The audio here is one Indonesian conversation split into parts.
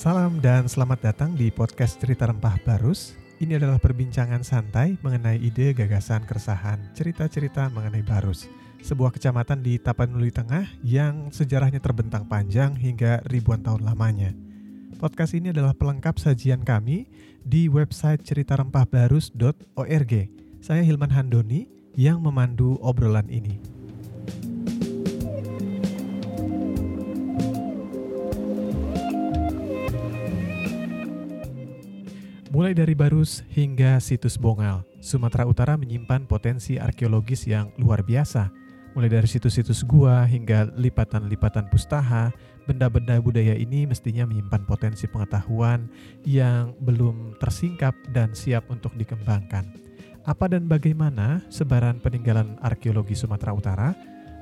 Salam dan selamat datang di podcast Cerita Rempah Barus. Ini adalah perbincangan santai mengenai ide, gagasan, keresahan, cerita-cerita mengenai Barus. Sebuah kecamatan di Tapanuli Tengah yang sejarahnya terbentang panjang hingga ribuan tahun lamanya. Podcast ini adalah pelengkap sajian kami di website ceritarempahbarus.org. Saya Hilman Handoni yang memandu obrolan ini. Mulai dari Barus hingga situs Bongal, Sumatera Utara menyimpan potensi arkeologis yang luar biasa. Mulai dari situs-situs gua hingga lipatan-lipatan pustaha, benda-benda budaya ini mestinya menyimpan potensi pengetahuan yang belum tersingkap dan siap untuk dikembangkan. Apa dan bagaimana sebaran peninggalan arkeologi Sumatera Utara?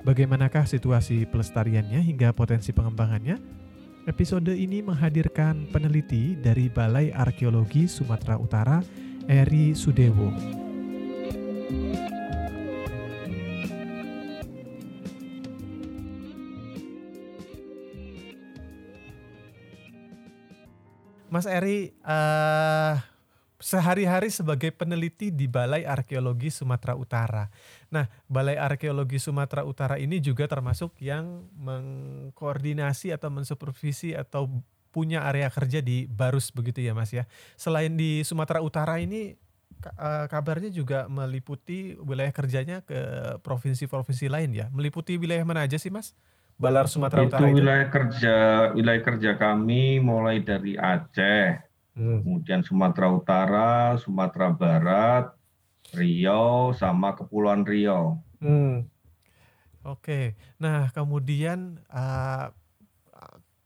Bagaimanakah situasi pelestariannya hingga potensi pengembangannya? Episode ini menghadirkan peneliti dari Balai Arkeologi Sumatera Utara, Eri Sudewo. Mas Eri, uh, sehari-hari sebagai peneliti di Balai Arkeologi Sumatera Utara. Nah, Balai Arkeologi Sumatera Utara ini juga termasuk yang mengkoordinasi atau mensupervisi atau punya area kerja di Barus begitu ya Mas ya. Selain di Sumatera Utara ini eh, kabarnya juga meliputi wilayah kerjanya ke provinsi-provinsi lain ya. Meliputi wilayah mana aja sih Mas? Balar Sumatera itu Utara itu wilayah kerja wilayah kerja kami mulai dari Aceh, Hmm. Kemudian Sumatera Utara, Sumatera Barat, Riau, sama Kepulauan Riau. Hmm. Oke, nah kemudian uh,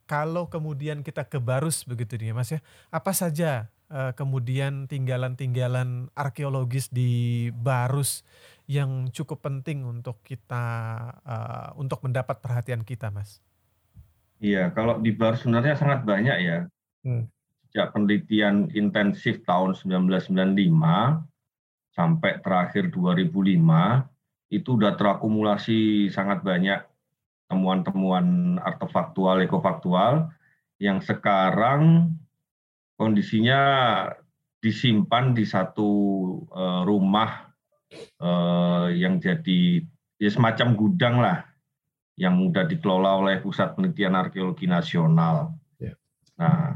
kalau kemudian kita ke Barus begitu nih Mas ya, apa saja uh, kemudian tinggalan-tinggalan arkeologis di Barus yang cukup penting untuk kita uh, untuk mendapat perhatian kita, Mas? Iya, kalau di Barus sebenarnya sangat banyak ya. Hmm sejak penelitian intensif tahun 1995 sampai terakhir 2005 itu sudah terakumulasi sangat banyak temuan-temuan artefaktual, ekofaktual yang sekarang kondisinya disimpan di satu uh, rumah uh, yang jadi ya semacam gudang lah yang mudah dikelola oleh Pusat Penelitian Arkeologi Nasional. Yeah. Nah,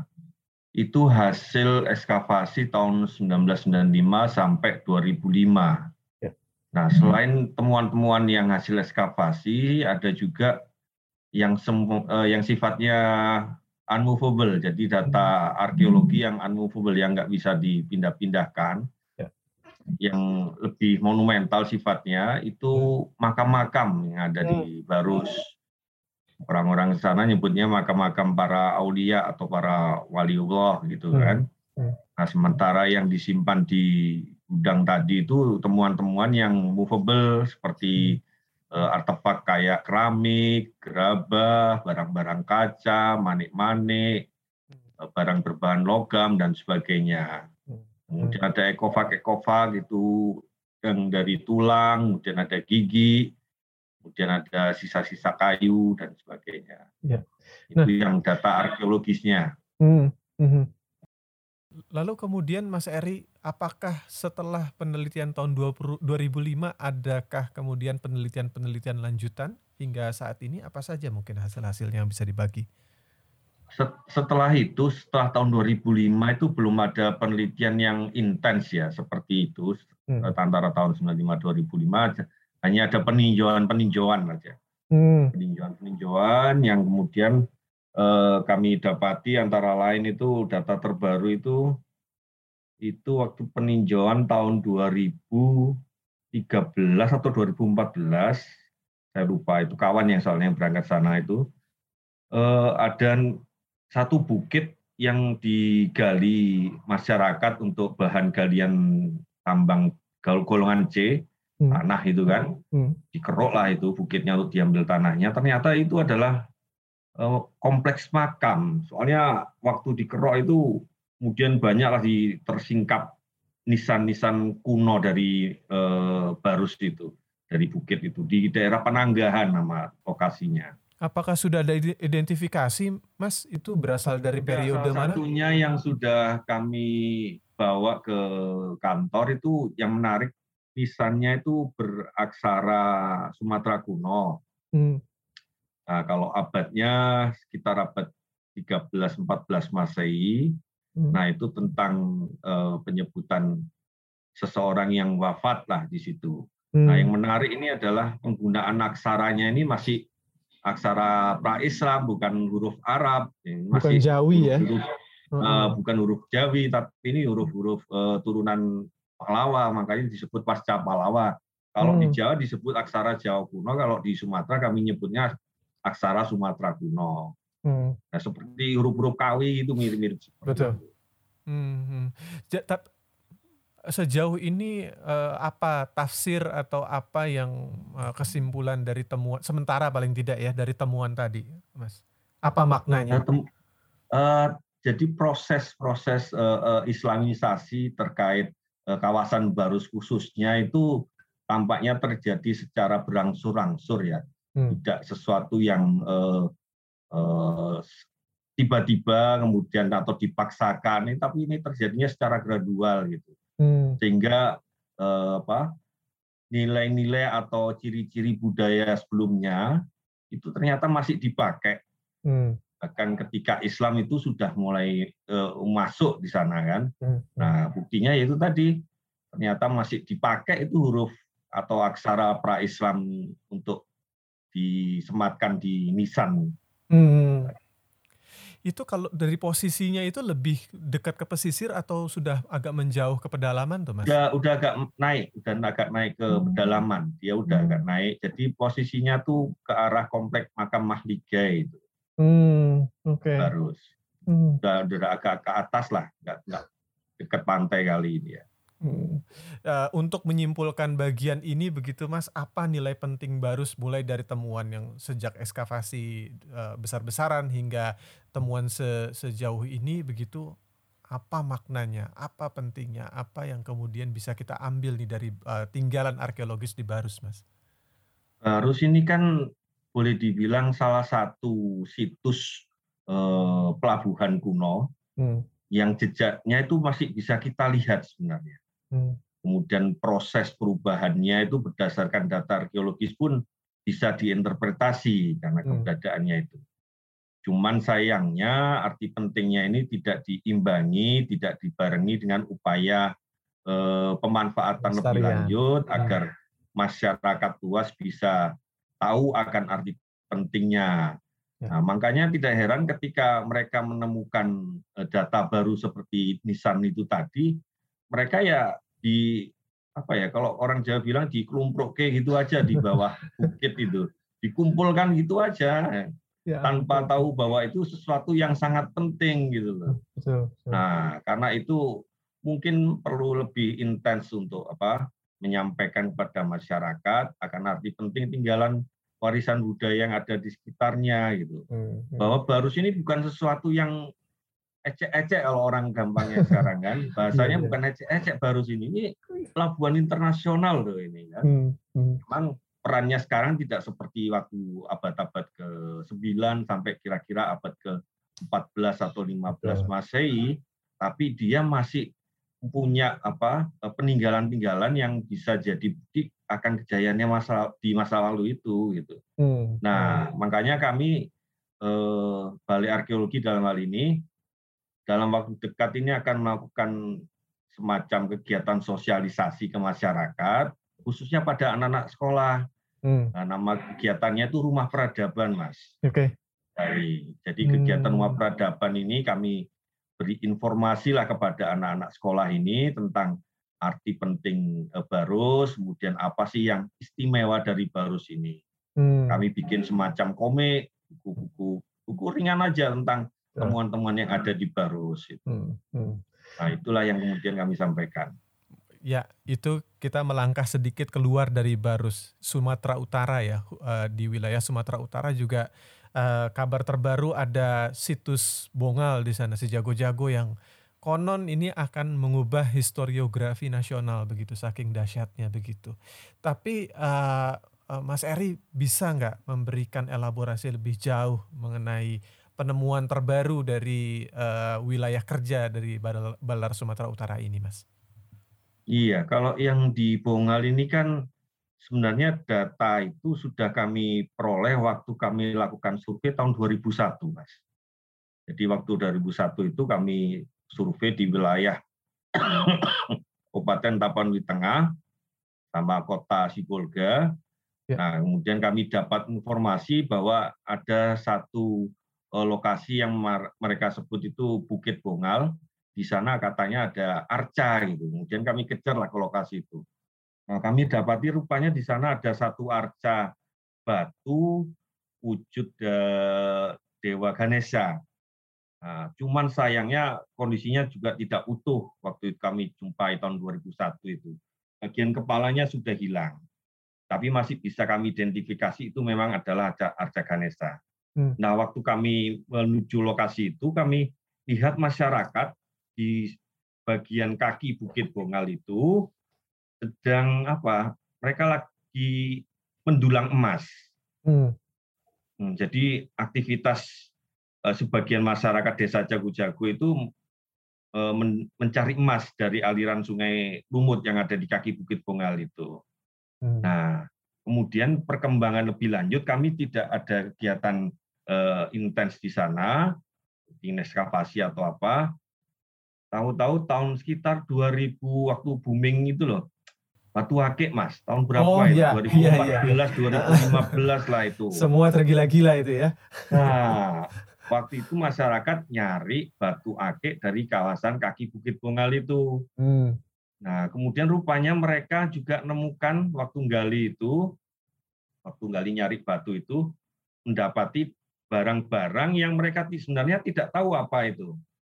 itu hasil ekskavasi tahun 1995 sampai 2005. Ya. Nah, selain temuan-temuan yang hasil ekskavasi, ada juga yang semu, eh, yang sifatnya unmovable, jadi data arkeologi yang unmovable yang nggak bisa dipindah-pindahkan. Ya. Yang lebih monumental sifatnya itu makam-makam yang ada di hmm. Barus orang-orang di sana nyebutnya makam-makam para aulia atau para waliullah gitu hmm. kan. Hmm. Nah, sementara yang disimpan di gudang tadi itu temuan-temuan yang movable seperti uh, artefak kayak keramik, gerabah, barang-barang kaca, manik-manik, uh, barang berbahan logam dan sebagainya. Kemudian ada ekofak-ekofak itu yang dari tulang, kemudian ada gigi, kemudian ada sisa-sisa kayu dan sebagainya. Ya. Nah, itu yang data arkeologisnya. Hmm, hmm. Lalu kemudian Mas Eri, apakah setelah penelitian tahun 20, 2005 adakah kemudian penelitian-penelitian lanjutan hingga saat ini apa saja mungkin hasil-hasilnya yang bisa dibagi? Setelah itu, setelah tahun 2005 itu belum ada penelitian yang intens ya seperti itu hmm. antara tahun 95 2005 hanya ada peninjauan-peninjauan saja. Hmm. Peninjauan-peninjauan yang kemudian eh, kami dapati antara lain itu data terbaru itu itu waktu peninjauan tahun 2013 atau 2014 saya lupa itu kawan yang soalnya yang berangkat sana itu eh, ada satu bukit yang digali masyarakat untuk bahan galian tambang golongan C hmm. tanah itu kan hmm. dikeruk lah itu bukitnya untuk diambil tanahnya ternyata itu adalah uh, kompleks makam soalnya waktu dikeruk itu kemudian banyaklah di tersingkap nisan-nisan kuno dari uh, Barus itu dari bukit itu di daerah Penanggahan nama lokasinya. Apakah sudah ada identifikasi, Mas? Itu berasal dari periode salah mana? satunya yang sudah kami bawa ke kantor itu yang menarik nisannya itu beraksara Sumatera kuno. Hmm. Nah, kalau abadnya sekitar abad 13-14 Masehi, Hmm. nah itu tentang eh, penyebutan seseorang yang wafat lah di situ. Nah, Hmm. yang menarik ini adalah penggunaan aksaranya ini masih aksara pra-Islam, bukan huruf Arab, Ini Bukan Jawi ya? huruf-huruf, eh, Heeh. bukan huruf Jawi, tapi ini huruf-huruf eh, turunan Pahlawa, makanya disebut pasca Pahlawa. Kalau di Hmm. Jawa disebut aksara Jawa kuno, kalau di Sumatera kami nyebutnya aksara Sumatera kuno. Hmm. Nah, seperti huruf-huruf Kawi itu mirip-mirip seperti Betul. itu. Hmm, hmm. Ja- tap- sejauh ini eh, apa tafsir atau apa yang eh, kesimpulan dari temuan sementara paling tidak ya dari temuan tadi, Mas? Apa Nah, maknanya? tem- eh, jadi proses-proses eh, eh, Islamisasi terkait kawasan Barus khususnya itu tampaknya terjadi secara berangsur-angsur ya, Hmm. tidak sesuatu yang eh, eh, tiba-tiba kemudian atau dipaksakan, tapi ini terjadinya secara gradual gitu, Hmm. sehingga eh, apa nilai-nilai atau ciri-ciri budaya sebelumnya itu ternyata masih dipakai Hmm. Bahkan ketika Islam itu sudah mulai eh, masuk di sana kan. Hmm. Nah, buktinya yaitu tadi ternyata masih dipakai itu huruf atau aksara pra-Islam untuk disematkan di nisan. Hmm. Itu kalau dari posisinya itu lebih dekat ke pesisir atau sudah agak menjauh ke pedalaman tuh, Mas? Udah udah agak naik, udah agak naik ke Hmm. pedalaman. Dia udah Hmm. agak naik. Jadi posisinya tuh ke arah komplek makam Mahliga itu Hmm. Oke. harus. Hmm. Udah, udah agak ke atas lah, nggak, nggak dekat pantai kali ini ya. Hmm. Eh, untuk menyimpulkan bagian ini begitu Mas, apa nilai penting Barus mulai dari temuan yang sejak ekskavasi eh, besar-besaran hingga temuan se- sejauh ini begitu apa maknanya, apa pentingnya, apa yang kemudian bisa kita ambil nih dari eh, tinggalan arkeologis di Barus, Mas? Barus ini kan boleh dibilang salah satu situs eh, pelabuhan kuno Hmm. yang jejaknya itu masih bisa kita lihat sebenarnya. Hmm. Kemudian proses perubahannya itu berdasarkan data arkeologis pun bisa diinterpretasi karena Hmm. keberadaannya itu. Cuman sayangnya arti pentingnya ini tidak diimbangi, tidak dibarengi dengan upaya eh, pemanfaatan lebih lanjut Hmm. agar masyarakat luas bisa tahu akan arti pentingnya. Ya. Nah, makanya tidak heran ketika mereka menemukan eh, data baru seperti nisan itu tadi, mereka ya di apa ya kalau orang Jawa bilang dikelumpruk gitu aja di bawah bukit itu, dikumpulkan gitu aja Ya, tanpa betul. tahu bahwa itu sesuatu yang sangat penting gitu loh. Betul, betul. Nah, karena itu mungkin perlu lebih intens untuk apa menyampaikan kepada masyarakat akan arti penting tinggalan warisan budaya yang ada di sekitarnya gitu. Hmm, hmm. Bahwa Barus ini bukan sesuatu yang ecek-ecek kalau orang gampangnya sekarang kan. Bahasanya Iya, iya. bukan ecek-ecek Barus ini. Ini pelabuhan internasional loh ini kan. Hmm, hmm. Memang perannya sekarang tidak seperti waktu abad-abad ke-9 sampai kira-kira abad ke-14 atau 15 Betul. Masehi, tapi dia masih punya apa eh, peninggalan-peninggalan yang bisa jadi bukti akan kejayaannya masa di masa lalu itu gitu. Hmm, Nah, makanya kami eh, Balai Arkeologi dalam hal ini dalam waktu dekat ini akan melakukan semacam kegiatan sosialisasi ke masyarakat, khususnya pada anak-anak sekolah. hmm. Nah, nama kegiatannya itu Rumah Peradaban, Mas. Oke. Dari jadi kegiatan Hmm. Rumah Peradaban ini kami beri informasi lah kepada anak-anak sekolah ini tentang arti penting eh, Barus, kemudian apa sih yang istimewa dari Barus ini. Hmm. Kami bikin semacam komik, buku-buku, buku ringan aja tentang Ya. temuan-temuan yang ada di Barus. itu. Hmm, hmm. Nah, itulah yang kemudian kami sampaikan. Ya, itu kita melangkah sedikit keluar dari Barus, Sumatera Utara ya. Eh, Di wilayah Sumatera Utara juga eh, kabar terbaru ada situs Bongal di sana, si jago-jago yang konon ini akan mengubah historiografi nasional begitu, saking dahsyatnya begitu. Tapi uh, Mas Eri bisa nggak memberikan elaborasi lebih jauh mengenai penemuan terbaru dari uh, wilayah kerja dari Balar Sumatera Utara ini, Mas? Iya, kalau yang di Bongal ini kan sebenarnya data itu sudah kami peroleh waktu kami lakukan survei tahun 2001, Mas. Jadi waktu 2001 itu kami survei di wilayah Kabupaten Tapanuli Tengah sama kota Sibolga. Ya. Nah, kemudian kami dapat informasi bahwa ada satu eh, lokasi yang mereka sebut itu Bukit Bongal. Di sana katanya ada arca gitu. Kemudian kami kejar lah ke lokasi itu. Nah, kami dapati rupanya di sana ada satu arca batu wujud eh, Dewa Ganesha. Nah, cuman sayangnya kondisinya juga tidak utuh waktu kami jumpai tahun 2001 itu. Bagian kepalanya sudah hilang. Tapi masih bisa kami identifikasi itu memang adalah arca Ganesha. Hmm. Nah, waktu kami menuju lokasi itu, kami lihat masyarakat di bagian kaki Bukit Bongal itu sedang apa? Mereka lagi mendulang emas. Hmm. hmm jadi aktivitas uh, sebagian masyarakat desa Jago-Jago itu men mencari emas dari aliran sungai Lumut yang ada di kaki Bukit Bongal itu. Hmm. Nah, kemudian perkembangan lebih lanjut kami tidak ada kegiatan uh, intens di sana, di eskavasi atau apa. Tahu-tahu tahun sekitar 2000 waktu booming itu loh, Batu Akik Mas, tahun berapa oh, ya? 2014, iya, iya. 2015 lah itu. Semua tergila-gila itu ya. Nah, waktu itu masyarakat nyari batu akik dari kawasan kaki Bukit Bongal itu. Hmm. Nah, kemudian rupanya mereka juga nemukan waktu gali itu, waktu gali nyari batu itu, mendapati barang-barang yang mereka sebenarnya tidak tahu apa itu.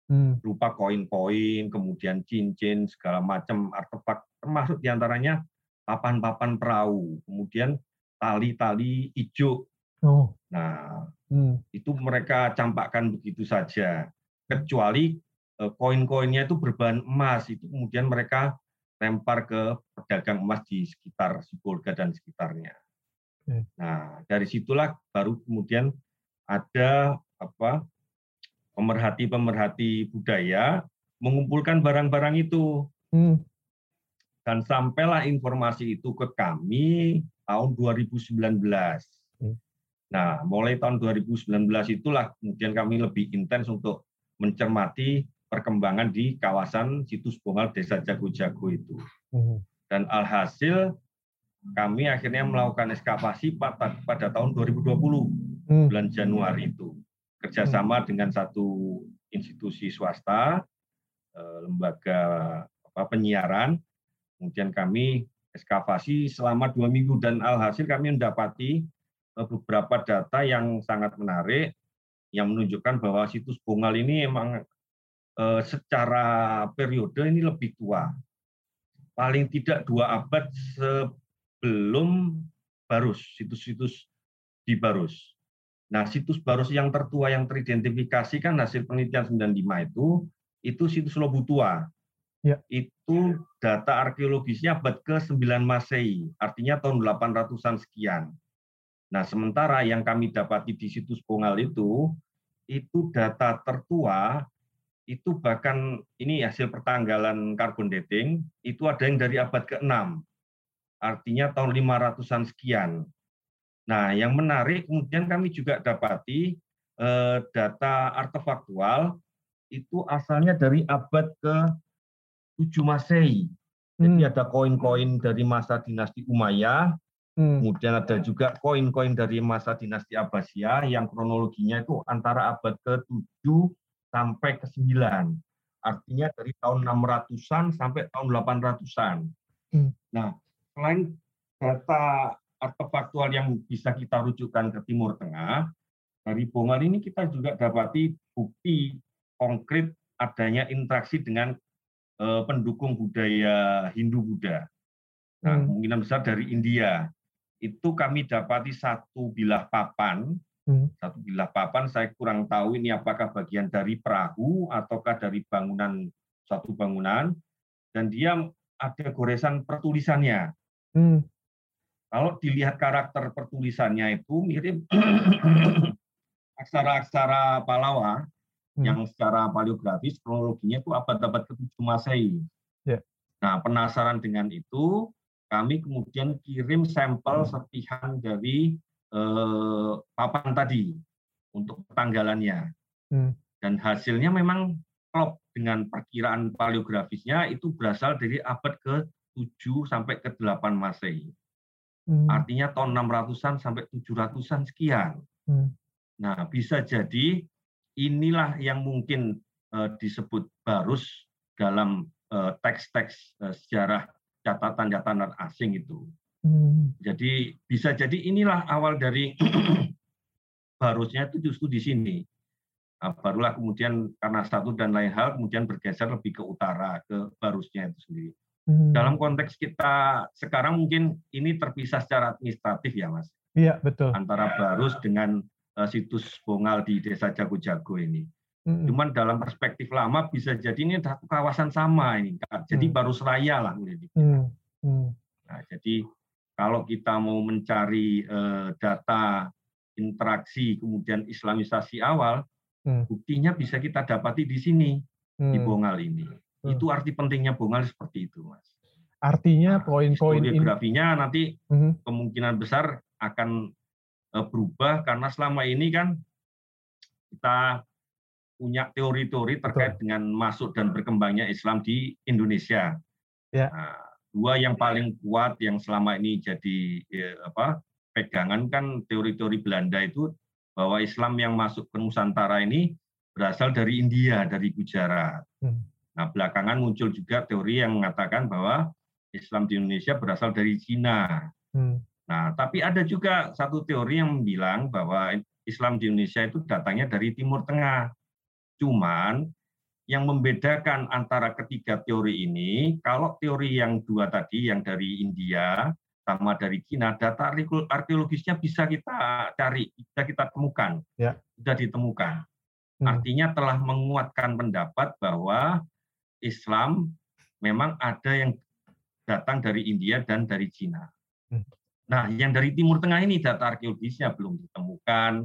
Hmm. Rupa koin-koin, kemudian cincin, segala macam artefak termasuk di antaranya papan-papan perahu, kemudian tali-tali hijau. Oh. Nah, hmm. itu mereka campakkan begitu saja, kecuali eh, koin-koinnya itu berbahan emas, itu kemudian mereka lempar ke pedagang emas di sekitar Sibolga dan sekitarnya. Hmm. Nah, dari situlah baru kemudian ada apa pemerhati-pemerhati budaya mengumpulkan barang-barang itu. Hmm dan sampailah informasi itu ke kami tahun 2019. Hmm. Nah, mulai tahun 2019 itulah kemudian kami lebih intens untuk mencermati perkembangan di kawasan situs Bongal Desa Jago-Jago itu. Hmm. Dan alhasil kami akhirnya melakukan eskavasi pada, pada tahun 2020 hmm. bulan Januari itu kerjasama dengan satu institusi swasta eh, lembaga apa, penyiaran Kemudian kami eskavasi selama dua minggu dan alhasil kami mendapati eh, beberapa data yang sangat menarik yang menunjukkan bahwa situs Bongal ini memang eh, secara periode ini lebih tua. Paling tidak dua abad sebelum Barus, situs-situs di Barus. Nah, situs Barus yang tertua yang teridentifikasi kan hasil penelitian 95 itu, itu situs Lobutua ya. itu data arkeologisnya abad ke-9 Masehi, artinya tahun 800-an sekian. Nah, sementara yang kami dapati di situs Bongal itu, itu data tertua, itu bahkan ini hasil pertanggalan carbon dating, itu ada yang dari abad ke-6, artinya tahun 500-an sekian. Nah, yang menarik kemudian kami juga dapati eh, data artefaktual itu asalnya dari abad ke 7 Masehi. Jadi hmm. ada koin-koin dari masa dinasti Umayyah, hmm. kemudian ada juga koin-koin dari masa dinasti Abbasiyah yang kronologinya itu antara abad ke-7 sampai ke-9. Artinya dari tahun 600-an sampai tahun 800-an. Hmm. Nah, selain data artefaktual yang bisa kita rujukan ke Timur Tengah, dari Bongal ini kita juga dapati bukti konkret adanya interaksi dengan Eh, pendukung budaya Hindu-Buddha. Nah, hmm. kemungkinan besar dari India. Itu kami dapati satu bilah papan, hmm. satu bilah papan saya kurang tahu ini apakah bagian dari perahu ataukah dari bangunan suatu bangunan dan dia ada goresan pertulisannya. Hmm. kalau dilihat karakter pertulisannya itu mirip aksara-aksara Palawa hmm. yang secara paleografis kronologinya itu abad-abad ke-7 Masehi. Yeah. Nah, penasaran dengan itu, kami kemudian kirim sampel serpihan dari eh, papan tadi untuk tanggalannya. Hmm. Dan hasilnya memang klop dengan perkiraan paleografisnya itu berasal dari abad ke-7 sampai ke-8 Masehi. Hmm. Artinya tahun 600-an sampai 700-an sekian. Hmm. Nah, bisa jadi inilah yang mungkin uh, disebut barus dalam uh, teks-teks uh, sejarah catatan-catatan asing itu. Hmm. Jadi bisa jadi inilah awal dari barusnya itu justru di sini. Nah, barulah kemudian karena satu dan lain hal kemudian bergeser lebih ke utara ke barusnya itu sendiri. Hmm. Dalam konteks kita sekarang mungkin ini terpisah secara administratif ya mas. Iya betul. Antara barus dengan situs Bongal di desa Jago-Jago ini. Hmm. Cuman dalam perspektif lama bisa jadi ini satu kawasan sama ini. Jadi hmm. baru seraya lah. Hmm. Hmm. Nah, jadi kalau kita mau mencari uh, data interaksi kemudian Islamisasi awal, Hmm. Buktinya bisa kita dapati di sini hmm. di Bongal ini. Hmm. Itu arti pentingnya Bongal seperti itu, Mas. Artinya nah, poin-poin nah, geografinya nanti hmm. kemungkinan besar akan berubah karena selama ini kan kita punya teori-teori terkait Betul. dengan masuk dan berkembangnya Islam di Indonesia. Ya. Nah, dua yang paling kuat yang selama ini jadi ya, apa pegangan kan teori-teori Belanda itu bahwa Islam yang masuk ke Nusantara ini berasal dari India, dari Gujarat. Hmm. Nah, belakangan muncul juga teori yang mengatakan bahwa Islam di Indonesia berasal dari Cina. Hmm. Nah, tapi ada juga satu teori yang bilang bahwa Islam di Indonesia itu datangnya dari Timur Tengah. Cuman yang membedakan antara ketiga teori ini, kalau teori yang dua tadi, yang dari India, sama dari Cina, data arkeologisnya bisa kita cari, bisa kita temukan, ya. sudah ditemukan. Hmm. Artinya telah menguatkan pendapat bahwa Islam memang ada yang datang dari India dan dari Cina. Hmm. Nah, yang dari Timur Tengah ini data arkeologisnya belum ditemukan.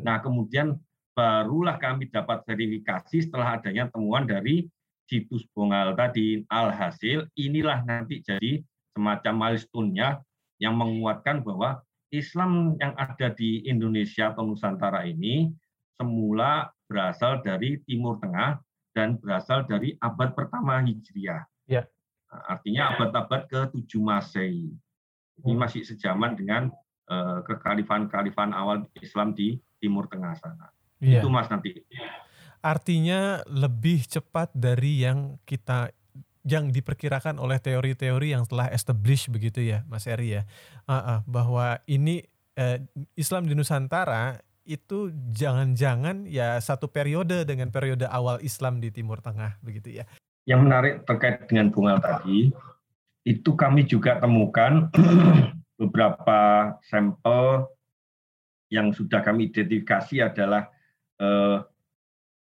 Nah, kemudian barulah kami dapat verifikasi setelah adanya temuan dari situs Bongal tadi. Alhasil inilah nanti jadi semacam milestone-nya yang menguatkan bahwa Islam yang ada di Indonesia atau Nusantara ini semula berasal dari Timur Tengah dan berasal dari abad pertama Hijriah. Ya. Nah, artinya abad-abad ke-7 Masehi. Ini hmm. masih sejaman dengan uh, kekalifan-kalifan awal Islam di Timur Tengah sana. Ya. Itu Mas nanti. Artinya lebih cepat dari yang kita yang diperkirakan oleh teori-teori yang telah established begitu ya, Mas Eri ya, uh, uh, bahwa ini uh, Islam di Nusantara itu jangan-jangan ya satu periode dengan periode awal Islam di Timur Tengah begitu ya. Yang menarik terkait dengan bunga tadi, itu kami juga temukan beberapa sampel yang sudah kami identifikasi adalah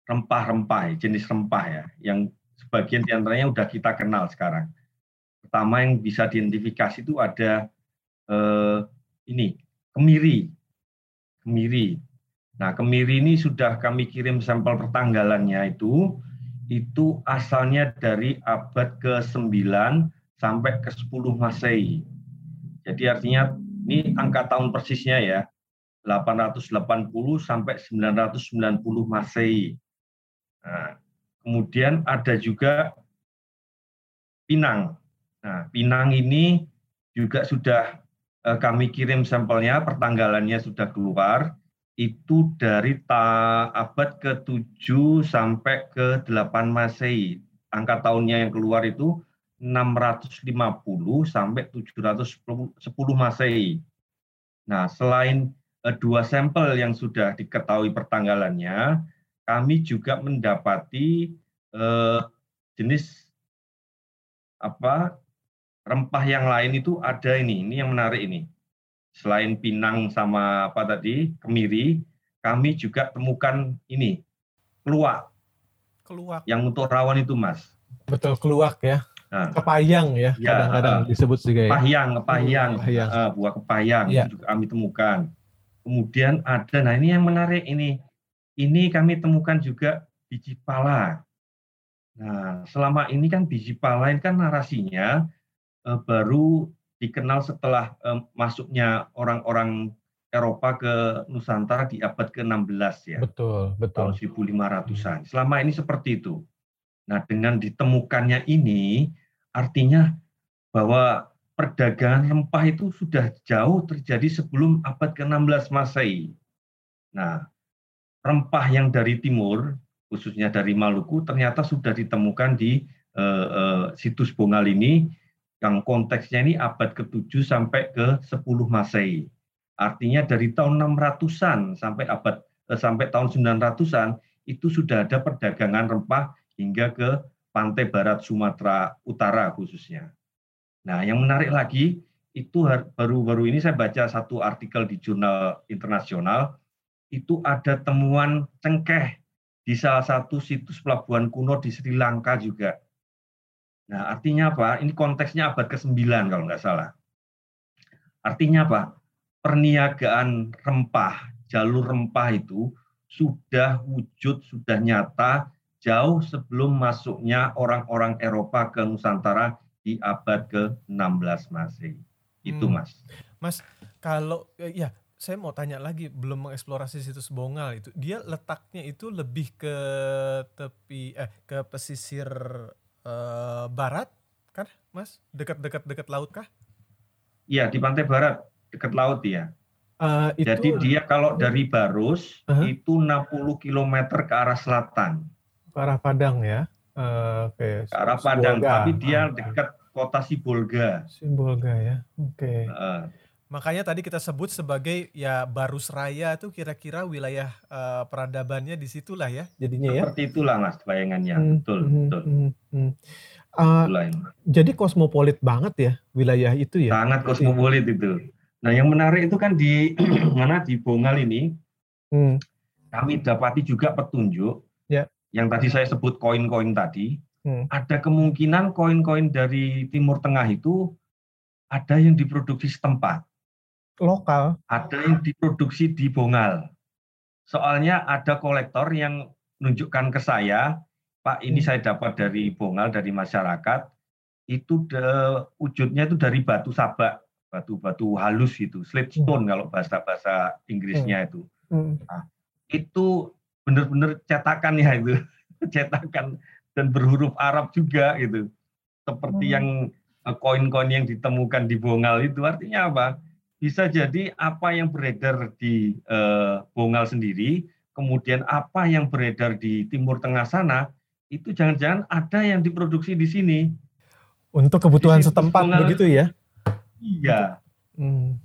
rempah-rempah, jenis rempah ya, yang sebagian di antaranya sudah kita kenal sekarang. Pertama yang bisa diidentifikasi itu ada eh, ini kemiri, kemiri. Nah kemiri ini sudah kami kirim sampel pertanggalannya itu, itu asalnya dari abad ke-9 sampai ke-10 Masehi. Jadi artinya ini angka tahun persisnya ya, 880 sampai 990 Masehi. Nah, Kemudian ada juga Pinang. Nah, Pinang ini juga sudah eh, kami kirim sampelnya, pertanggalannya sudah keluar. Itu dari abad ke-7 sampai ke-8 Masehi. Angka tahunnya yang keluar itu 650 sampai 710 Masehi. Nah, selain eh, dua sampel yang sudah diketahui pertanggalannya, kami juga mendapati eh, jenis apa rempah yang lain itu ada ini. Ini yang menarik ini. Selain pinang sama apa tadi kemiri, kami juga temukan ini keluak. Keluak. Yang untuk rawan itu, Mas. Betul keluak ya. Nah, kepayang ya, ya kadang-kadang ya, disebut juga ya. Kepayang, kepayang, kepayang. Uh, buah kepayang ya. itu juga kami temukan. Kemudian ada, nah ini yang menarik ini, ini kami temukan juga biji pala. Nah, selama ini kan biji pala ini kan narasinya uh, baru dikenal setelah uh, masuknya orang-orang Eropa ke Nusantara di abad ke-16 ya. Betul, betul. Tahun 1500-an. Selama ini seperti itu. Nah, dengan ditemukannya ini artinya bahwa perdagangan rempah itu sudah jauh terjadi sebelum abad ke-16 Masehi. Nah, rempah yang dari timur, khususnya dari Maluku, ternyata sudah ditemukan di uh, uh, situs Bongal ini, yang konteksnya ini abad ke-7 sampai ke-10 Masehi. Artinya dari tahun 600-an sampai abad uh, sampai tahun 900-an itu sudah ada perdagangan rempah hingga ke pantai barat Sumatera Utara khususnya. Nah, yang menarik lagi itu baru-baru ini saya baca satu artikel di jurnal internasional itu ada temuan cengkeh di salah satu situs pelabuhan kuno di Sri Lanka juga. Nah, artinya apa? Ini konteksnya abad ke-9 kalau nggak salah. Artinya apa? Perniagaan rempah, jalur rempah itu sudah wujud, sudah nyata jauh sebelum masuknya orang-orang Eropa ke Nusantara di abad ke-16 Masehi. Itu hmm. Mas. Mas, kalau eh, ya saya mau tanya lagi belum mengeksplorasi situs Bongal itu. Dia letaknya itu lebih ke tepi eh ke pesisir eh, barat kan, Mas? Dekat-dekat dekat laut kah? Iya, di pantai barat, dekat laut ya. Uh, itu... Jadi dia kalau dari Barus uh -huh. itu 60 km ke arah selatan ke arah Padang ya. Uh, Oke. Okay. Ke arah Padang, tapi dia dekat kota Sibolga. Sibolga ya. Oke. Okay. Uh, Makanya tadi kita sebut sebagai ya Barus Raya itu kira-kira wilayah uh, peradabannya di situlah ya jadinya ya. Seperti itulah Mas bayangannya. Hmm, betul, hmm, betul. Hmm, hmm. Uh, jadi kosmopolit banget ya wilayah itu ya. Sangat kosmopolit itu. Nah, yang menarik itu kan di mana di Bongal ini hmm. kami dapati juga petunjuk ya yang tadi saya sebut koin-koin tadi, hmm. ada kemungkinan koin-koin dari Timur Tengah itu ada yang diproduksi setempat. Lokal. Ada yang diproduksi di Bongal. Soalnya ada kolektor yang menunjukkan ke saya, Pak ini hmm. saya dapat dari Bongal, dari masyarakat, itu de, wujudnya itu dari batu sabak, batu-batu halus itu, slipstone hmm. kalau bahasa-bahasa Inggrisnya hmm. itu. Hmm. Nah, itu benar-benar cetakan ya itu. Cetakan dan berhuruf Arab juga gitu. Seperti hmm. yang eh, koin-koin yang ditemukan di Bongal itu. Artinya apa? Bisa jadi apa yang beredar di uh, Bongal sendiri kemudian apa yang beredar di Timur Tengah sana itu jangan-jangan ada yang diproduksi di sini. Untuk kebutuhan setempat Bongal, begitu ya? Iya. Hmm.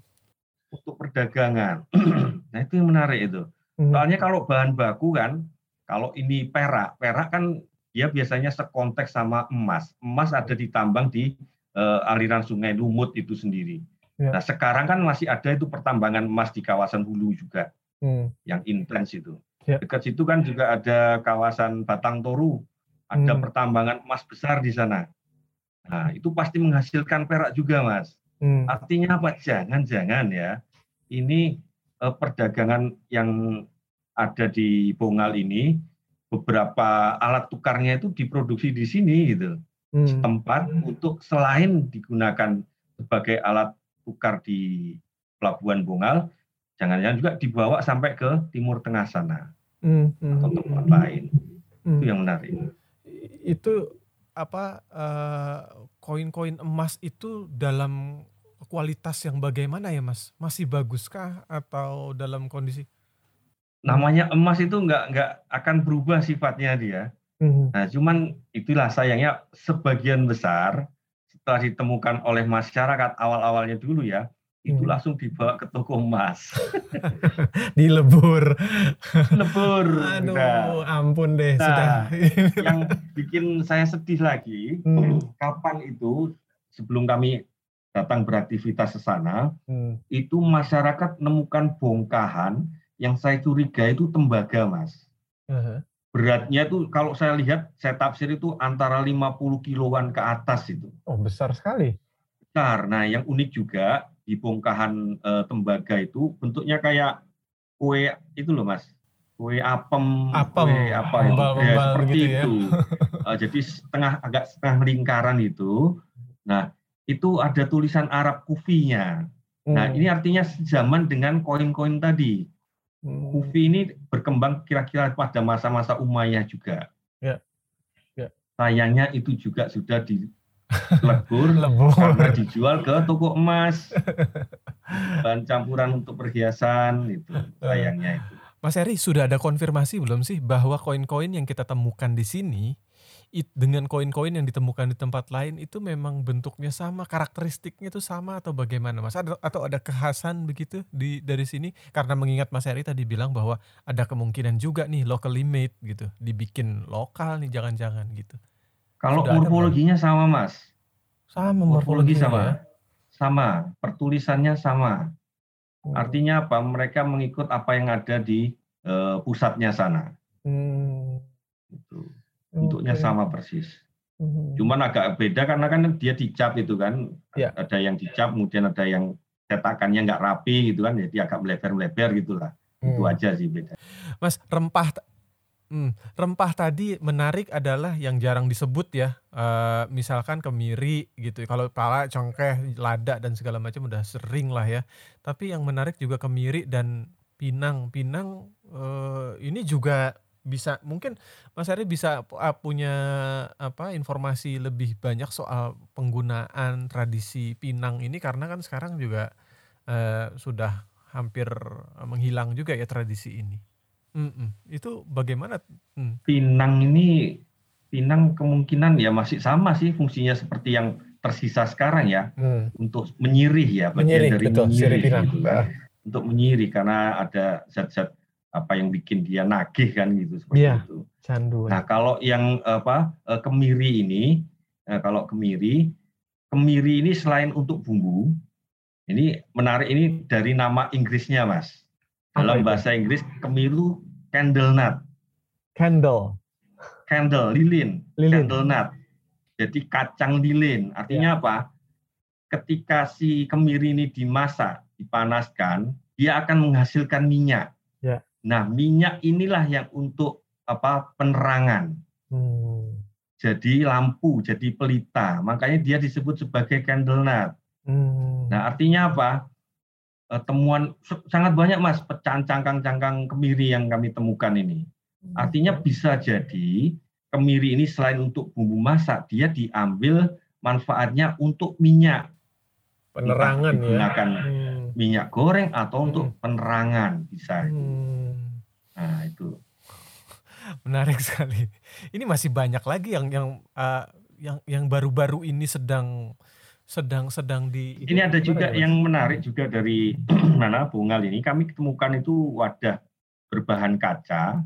untuk perdagangan. Nah itu yang menarik itu. Soalnya kalau bahan baku kan, kalau ini perak, perak kan dia biasanya sekonteks sama emas. Emas ada ditambang di uh, aliran sungai Lumut itu sendiri. Ya. Nah sekarang kan masih ada itu pertambangan emas di kawasan Hulu juga, hmm. yang intens itu. Ya. Dekat situ kan juga ada kawasan Batang Toru, ada hmm. pertambangan emas besar di sana. Nah itu pasti menghasilkan perak juga, mas. Hmm. Artinya apa? Jangan-jangan ya, ini perdagangan yang ada di Bongal ini beberapa alat tukarnya itu diproduksi di sini gitu hmm. tempat untuk selain digunakan sebagai alat tukar di Pelabuhan Bongal jangan-jangan juga dibawa sampai ke Timur Tengah sana hmm. hmm atau tempat hmm. lain hmm. itu yang menarik itu apa eh, koin-koin uh, emas itu dalam kualitas yang bagaimana ya Mas? Masih baguskah atau dalam kondisi? Namanya emas itu nggak nggak akan berubah sifatnya dia. Hmm. Nah, cuman itulah sayangnya sebagian besar setelah ditemukan oleh masyarakat awal-awalnya dulu ya, itu hmm. langsung dibawa ke toko emas. Dilebur. Lebur. Aduh, nah. ampun deh. Nah, sudah. yang bikin saya sedih lagi, hmm. kapan itu sebelum kami datang beraktivitas ke sana, hmm. itu masyarakat menemukan bongkahan yang saya curiga itu tembaga, Mas. Uh-huh. beratnya itu kalau saya lihat saya tafsir itu antara 50 kiloan ke atas itu. Oh, besar sekali. Besar. Nah, yang unik juga di bongkahan e, tembaga itu bentuknya kayak kue itu loh, Mas. Kue apem, apem. kue apa itu. ya, seperti gitu itu. Ya. e, jadi setengah agak setengah lingkaran itu. Nah, itu ada tulisan Arab kufinya. Nah, hmm. ini artinya zaman dengan koin-koin tadi. Kufi ini berkembang kira-kira pada masa-masa Umayyah juga. Ya. Ya. Sayangnya itu juga sudah dilebur karena dijual ke toko emas. Bahan campuran untuk perhiasan itu sayangnya itu. Mas Eri, sudah ada konfirmasi belum sih bahwa koin-koin yang kita temukan di sini it, dengan koin-koin yang ditemukan di tempat lain itu memang bentuknya sama, karakteristiknya itu sama atau bagaimana Mas? Ada, atau ada kekhasan begitu di dari sini? Karena mengingat Mas Eri tadi bilang bahwa ada kemungkinan juga nih locally made gitu, dibikin lokal nih jangan-jangan gitu. Kalau Sudah morfologinya sama Mas. Sama morfologi sama. Ya? Sama, pertulisannya sama. Hmm. Artinya apa? Mereka mengikut apa yang ada di uh, pusatnya sana. Hmm. Gitu bentuknya okay. sama persis. Hmm. Cuman agak beda karena kan dia dicap itu kan, ya. ada yang dicap, kemudian ada yang cetakannya nggak rapi gitu kan, jadi agak melebar-melebar gitulah. Hmm. Itu aja sih beda. Mas rempah Hmm, rempah tadi menarik adalah yang jarang disebut ya, uh, misalkan kemiri gitu. Kalau pala, congkeh, lada dan segala macam udah sering lah ya. Tapi yang menarik juga kemiri dan pinang. Pinang uh, ini juga bisa mungkin Mas Ari bisa uh, punya apa informasi lebih banyak soal penggunaan tradisi Pinang ini karena kan sekarang juga uh, sudah hampir menghilang juga ya tradisi ini. Mm-mm. Itu bagaimana? Mm. Pinang ini Pinang kemungkinan ya masih sama sih fungsinya seperti yang tersisa sekarang ya mm. untuk menyirih ya bagian menyirih, dari betul, menyirih gitu, kan. untuk menyirih karena ada zat-zat apa yang bikin dia nagih kan gitu seperti ya, itu. Candu. Nah kalau yang apa eh, kemiri ini, eh, kalau kemiri, kemiri ini selain untuk bumbu, ini menarik ini dari nama Inggrisnya mas. Dalam bahasa Inggris kemiru candle nut. Candle. Candle lilin. lilin. Candle nut. Jadi kacang lilin. Artinya ya. apa? Ketika si kemiri ini dimasak, dipanaskan, dia akan menghasilkan minyak. Ya. Nah, minyak inilah yang untuk apa penerangan. Hmm. Jadi lampu, jadi pelita. Makanya dia disebut sebagai candle nut. Hmm. Nah, artinya apa? Eh, temuan sangat banyak mas pecahan cangkang-cangkang kemiri yang kami temukan ini. Hmm. Artinya bisa jadi kemiri ini selain untuk bumbu masak, dia diambil manfaatnya untuk minyak. Penerangan ya. Digunakan hmm. minyak goreng atau hmm. untuk penerangan bisa. Hmm. Nah, itu. Menarik sekali. Ini masih banyak lagi yang yang uh, yang yang baru-baru ini sedang sedang sedang di Ini ada juga ya, yang menarik juga dari mana Bungal ini kami ketemukan itu wadah berbahan kaca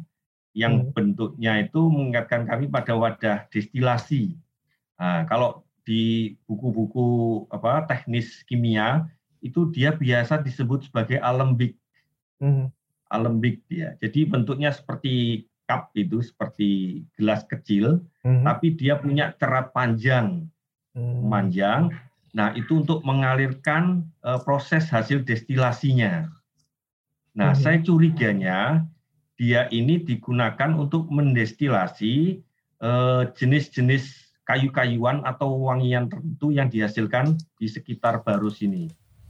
yang hmm. bentuknya itu mengingatkan kami pada wadah destilasi. Nah, kalau di buku-buku apa teknis kimia itu dia biasa disebut sebagai alembik. Hmm alembik dia. Jadi bentuknya seperti cup itu, seperti gelas kecil, mm-hmm. tapi dia punya cerat panjang, mm-hmm. panjang. Nah itu untuk mengalirkan uh, proses hasil destilasinya. Nah mm-hmm. saya curiganya dia ini digunakan untuk mendestilasi uh, jenis-jenis kayu-kayuan atau wangian tertentu yang dihasilkan di sekitar Barus ini.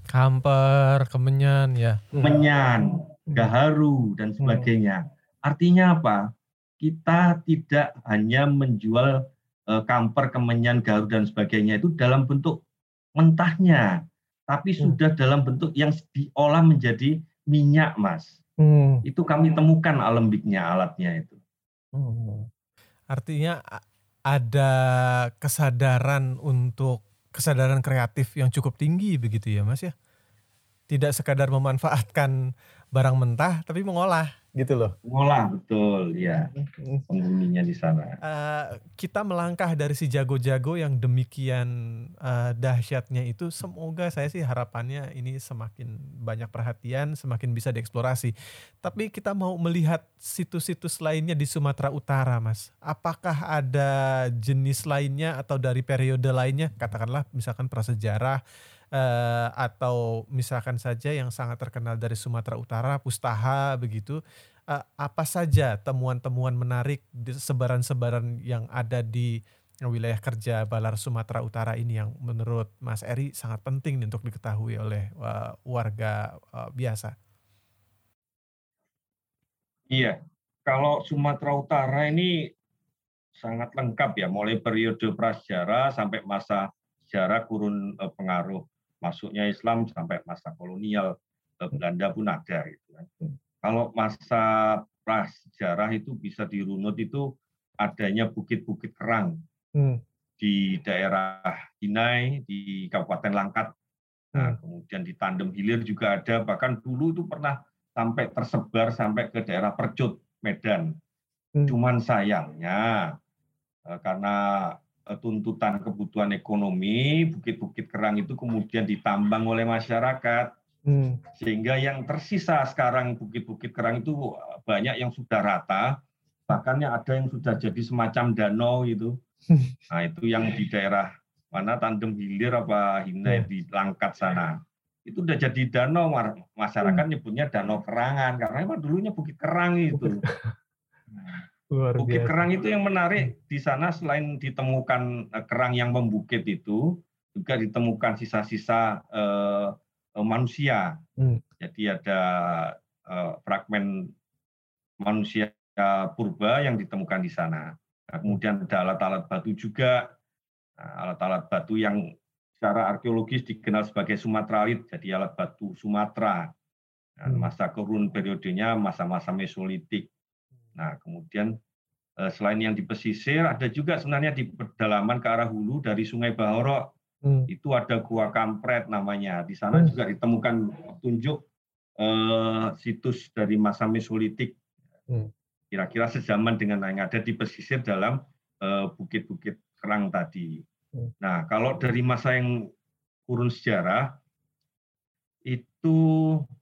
Kamper, kemenyan ya. Kemenyan gaharu dan sebagainya. Artinya apa? Kita tidak hanya menjual uh, kamper, kemenyan, gaharu dan sebagainya itu dalam bentuk mentahnya, tapi hmm. sudah dalam bentuk yang diolah menjadi minyak, Mas. Hmm. Itu kami temukan alembiknya, alatnya itu. Hmm. Artinya ada kesadaran untuk kesadaran kreatif yang cukup tinggi begitu ya, Mas ya? Tidak sekadar memanfaatkan barang mentah tapi mengolah gitu loh. Mengolah betul, ya penghuninya di sana. Uh, kita melangkah dari si jago-jago yang demikian uh, dahsyatnya itu, semoga saya sih harapannya ini semakin banyak perhatian, semakin bisa dieksplorasi. Tapi kita mau melihat situs-situs lainnya di Sumatera Utara, Mas. Apakah ada jenis lainnya atau dari periode lainnya, katakanlah misalkan prasejarah uh, atau misalkan saja yang sangat terkenal dari Sumatera Utara, Pustaha begitu, uh, apa saja temuan-temuan menarik sebaran-sebaran yang ada di wilayah kerja Balar Sumatera Utara ini yang menurut Mas Eri sangat penting untuk diketahui oleh uh, warga uh, biasa? Iya, kalau Sumatera Utara ini sangat lengkap ya, mulai periode prasejarah sampai masa sejarah kurun pengaruh masuknya Islam sampai masa kolonial Belanda pun ada gitu kan. Hmm. Kalau masa prasejarah itu bisa dirunut itu adanya bukit-bukit kerang hmm. di daerah Hinai di Kabupaten Langkat. Nah, hmm. kemudian di Tandem Hilir juga ada, bahkan dulu itu pernah sampai tersebar sampai ke daerah Percut, Medan. Hmm. Cuman sayangnya eh, karena tuntutan kebutuhan ekonomi, bukit-bukit kerang itu kemudian ditambang oleh masyarakat, hmm. sehingga yang tersisa sekarang bukit-bukit kerang itu eh, banyak yang sudah rata, bahkan ada yang sudah jadi semacam danau itu. Nah itu yang di daerah mana Tandem Hilir apa Hinai hmm. di Langkat sana. Itu udah jadi danau, masyarakat hmm. nyebutnya danau kerangan, karena emang dulunya bukit kerang itu. Luar Bukit kerang itu yang menarik di sana selain ditemukan eh, kerang yang membukit itu juga ditemukan sisa-sisa uh, manusia. Hmm. Jadi ada uh, fragmen manusia purba yang ditemukan di sana. Nah, kemudian ada alat-alat batu juga, nah, alat-alat batu yang secara arkeologis dikenal sebagai Sumatralit, jadi alat batu Sumatera. Nah, hmm. masa kurun periodenya masa-masa Mesolitik. Nah, kemudian eh, selain yang di pesisir, ada juga sebenarnya di pedalaman ke arah hulu dari Sungai Bahorok. Hmm. Itu ada Gua Kampret namanya. Di sana hmm. juga ditemukan petunjuk eh, situs dari masa Mesolitik. Hmm. Kira-kira sejaman dengan yang ada di pesisir dalam eh, bukit-bukit kerang tadi. Hmm. Nah, kalau dari masa yang kurun sejarah, itu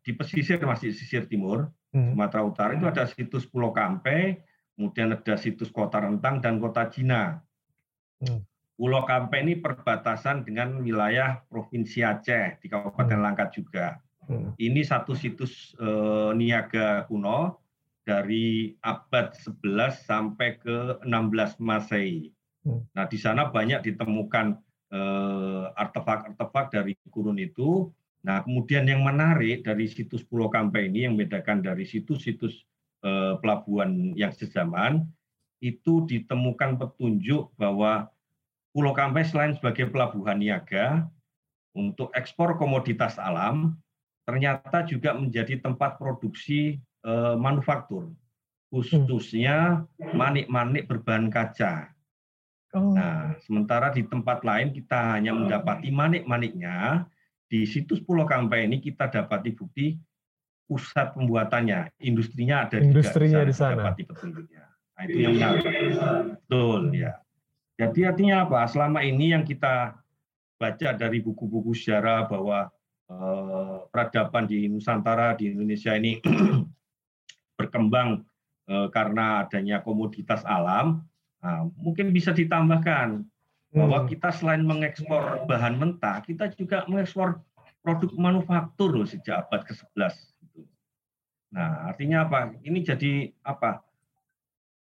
di pesisir masih pesisir timur, Hmm. Sumatera Utara itu ada situs Pulau Kampe, kemudian ada situs Kota Rentang dan Kota Jina. Hmm. Pulau Kampe ini perbatasan dengan wilayah Provinsi Aceh di Kabupaten hmm. Langkat juga. Ini satu situs eh, niaga kuno dari abad 11 sampai ke 16 Masehi. Nah, di sana banyak ditemukan eh, artefak-artefak dari kurun itu Nah, kemudian yang menarik dari situs Pulau Kampe ini yang membedakan dari situs-situs eh, pelabuhan yang sejaman itu ditemukan petunjuk bahwa Pulau Kampe selain sebagai pelabuhan niaga untuk ekspor komoditas alam, ternyata juga menjadi tempat produksi eh, manufaktur, khususnya manik-manik berbahan kaca. Oh. Nah, sementara di tempat lain kita hanya mendapati manik-maniknya, di situs Pulau Kampai ini kita dapati bukti pusat pembuatannya, industrinya ada industrinya di sana. Dapati petunjuknya. Nah, itu yang menarik. Betul ya. Jadi artinya apa? Selama ini yang kita baca dari buku-buku sejarah bahwa eh, peradaban di Nusantara di Indonesia ini berkembang eh, karena adanya komoditas alam, nah, mungkin bisa ditambahkan bahwa hmm. kita selain mengekspor bahan mentah, kita juga mengekspor produk manufaktur loh sejak abad ke-11. Gitu. Nah, artinya apa? Ini jadi apa?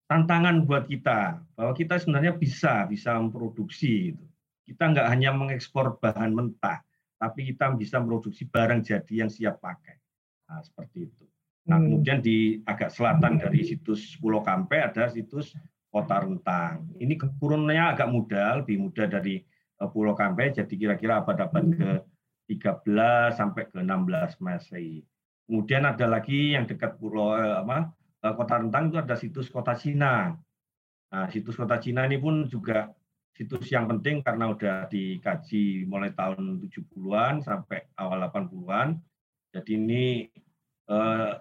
Tantangan buat kita bahwa kita sebenarnya bisa bisa memproduksi. Kita nggak hanya mengekspor bahan mentah, tapi kita bisa memproduksi barang jadi yang siap pakai. Nah, seperti itu. Nah, hmm. kemudian di agak selatan dari situs Pulau Kampe ada situs kota rentang. Ini keturunannya agak muda, lebih muda dari eh, Pulau Kampe, jadi kira-kira abad-abad ke 13 sampai ke 16 Masehi. Kemudian ada lagi yang dekat Pulau eh, apa, eh, Kota Rentang itu ada situs Kota Cina. Nah, situs Kota Cina ini pun juga situs yang penting karena udah dikaji mulai tahun 70-an sampai awal 80-an. Jadi ini eh,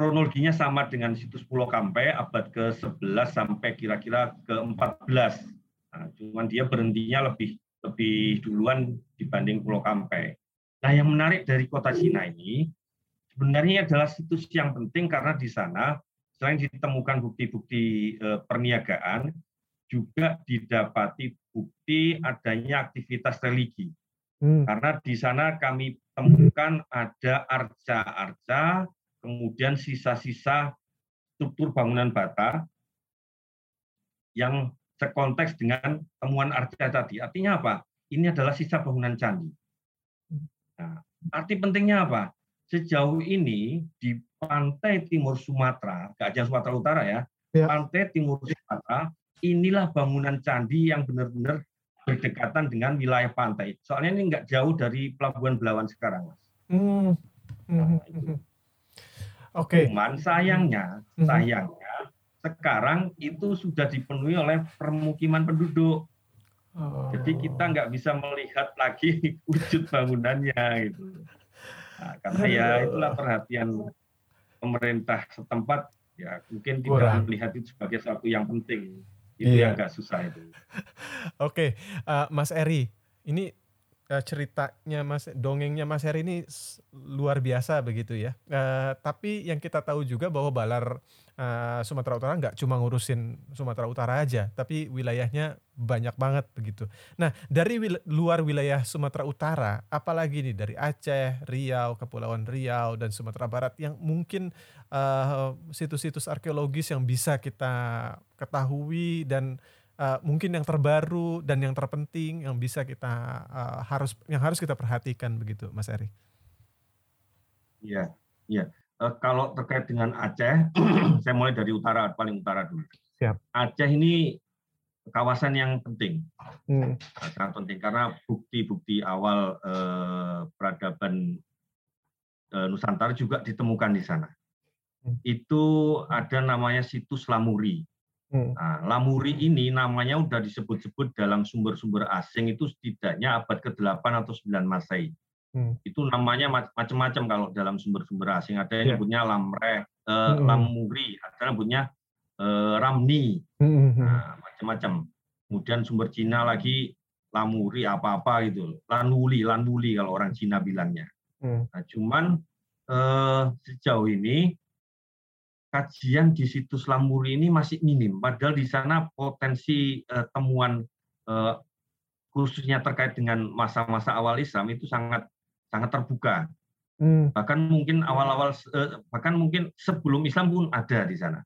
kronologinya sama dengan situs Pulau Kampe abad ke-11 sampai kira-kira ke-14. Nah, cuman dia berhentinya lebih lebih duluan dibanding Pulau Kampe. Nah, yang menarik dari kota Cina ini sebenarnya adalah situs yang penting karena di sana selain ditemukan bukti-bukti eh, perniagaan, juga didapati bukti adanya aktivitas religi. Hmm. Karena di sana kami temukan ada arca-arca, kemudian sisa-sisa struktur bangunan bata yang sekonteks dengan temuan arca tadi. Artinya apa? Ini adalah sisa bangunan candi. Nah, arti pentingnya apa? Sejauh ini di pantai timur Sumatera, gak aja Sumatera Utara ya, ya, pantai timur Sumatera, inilah bangunan candi yang benar-benar berdekatan dengan wilayah pantai. Soalnya ini nggak jauh dari Pelabuhan Belawan sekarang, Mas. Hmm. Nah. Okay. Cuman sayangnya, hmm. sayangnya sekarang itu sudah dipenuhi oleh permukiman penduduk. Oh. Jadi kita nggak bisa melihat lagi wujud bangunannya gitu. Nah, karena ya itulah perhatian pemerintah setempat ya mungkin tidak Kurang. melihat itu sebagai sesuatu yang penting. Itu iya. yang agak susah itu. Oke, uh, Mas Eri, ini uh, ceritanya Mas dongengnya Mas Eri ini luar biasa begitu ya. Uh, tapi yang kita tahu juga bahwa Balar uh, Sumatera Utara nggak cuma ngurusin Sumatera Utara aja, tapi wilayahnya banyak banget begitu. Nah, dari wil luar wilayah Sumatera Utara, apalagi nih dari Aceh, Riau, Kepulauan Riau dan Sumatera Barat yang mungkin eh, situs-situs uh, arkeologis yang bisa kita ketahui dan uh, mungkin yang terbaru dan yang terpenting yang bisa kita uh, harus yang harus kita perhatikan begitu, Mas Eri. Iya, iya. Uh, kalau terkait dengan Aceh, saya mulai dari utara paling utara dulu. Siap. Aceh ini kawasan yang penting, hmm. sangat penting karena bukti-bukti awal eh, peradaban eh, Nusantara juga ditemukan di sana. Hmm. Itu ada namanya situs Lamuri. Hmm. Nah, Lamuri ini namanya sudah disebut-sebut dalam sumber-sumber asing itu setidaknya abad ke-8 atau 9 Masehi. Hmm. Itu namanya macam-macam kalau dalam sumber-sumber asing. Ada yang yeah. nyebutnya Lamre, eh, hmm. Lamuri, ada yang nyebutnya eh, Ramni. Hmm. Nah, macam-macam. Kemudian sumber Cina lagi lamuri apa-apa gitu, lanuli, lanuli kalau orang Cina bilangnya. Hmm. Nah, cuman eh, sejauh ini kajian di situs lamuri ini masih minim, padahal di sana potensi eh, temuan eh, khususnya terkait dengan masa-masa awal Islam itu sangat sangat terbuka. Hmm. Bahkan mungkin awal-awal eh, bahkan mungkin sebelum Islam pun ada di sana.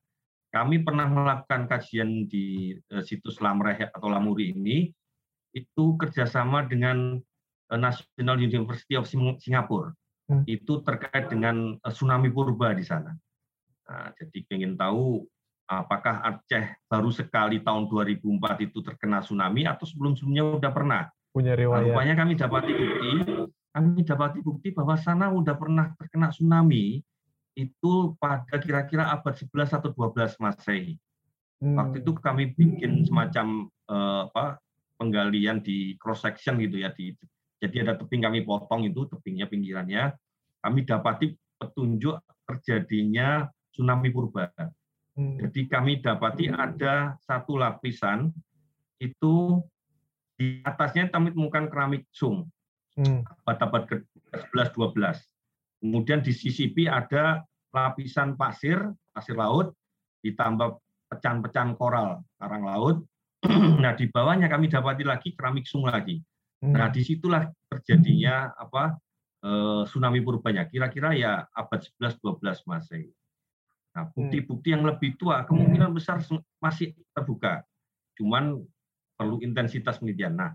Kami pernah melakukan kajian di uh, situs Lamreh atau Lamuri ini, itu kerjasama dengan uh, National University of Singapore. Hmm. Itu terkait dengan uh, tsunami purba di sana. Nah, jadi ingin tahu apakah Aceh baru sekali tahun 2004 itu terkena tsunami atau sebelum-sebelumnya sudah pernah. Punya riwayat. Nah, rupanya kami dapati bukti, kami dapati bukti bahwa sana sudah pernah terkena tsunami itu pada kira-kira abad 11 atau 12 Masehi. Hmm. Waktu itu kami bikin semacam uh, apa penggalian di cross section gitu ya di jadi ada tebing kami potong itu tebingnya pinggirannya kami dapati petunjuk terjadinya tsunami purba. Hmm. Jadi kami dapati ada satu lapisan itu di atasnya kami temukan keramik sung hmm. abad-abad ke-11 12. Kemudian di CCP ada lapisan pasir, pasir laut, ditambah pecahan-pecahan koral karang laut. nah, di bawahnya kami dapati lagi keramik sung lagi. Hmm. Nah, di situlah terjadinya apa eh, tsunami purbanya. Kira-kira ya abad 11-12 Masehi. Nah, bukti-bukti yang lebih tua kemungkinan besar masih terbuka. Cuman perlu intensitas penelitian. Nah,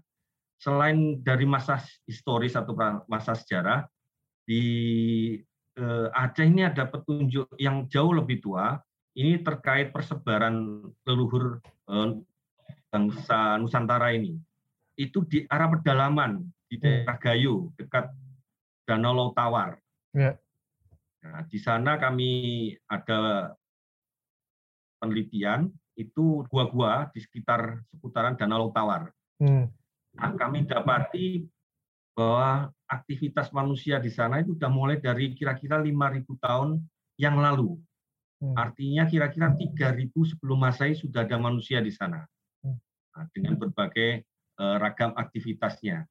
selain dari masa historis atau masa sejarah, di eh, Aceh ini ada petunjuk yang jauh lebih tua. Ini terkait persebaran leluhur eh, bangsa Nusantara ini. Itu di arah pedalaman di hmm. daerah Gayo dekat Danau Lautawar. Ya. Nah, di sana kami ada penelitian itu gua-gua di sekitar seputaran Danau Lautawar. Hmm. Nah, kami dapati bahwa aktivitas manusia di sana itu sudah mulai dari kira-kira 5.000 tahun yang lalu. Hmm. Artinya kira-kira 3.000 sebelum Masehi sudah ada manusia di sana. Hmm. Nah, dengan berbagai uh, ragam aktivitasnya.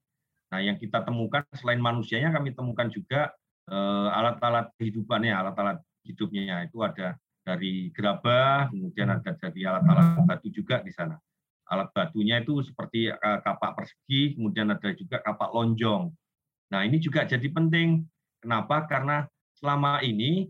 Nah, yang kita temukan selain manusianya kami temukan juga alat-alat kehidupannya, alat-alat hidupnya itu ada dari gerabah, kemudian ada dari alat-alat batu juga di sana. Alat batunya itu seperti uh, kapak persegi, kemudian ada juga kapak lonjong. Nah, ini juga jadi penting. Kenapa? Karena selama ini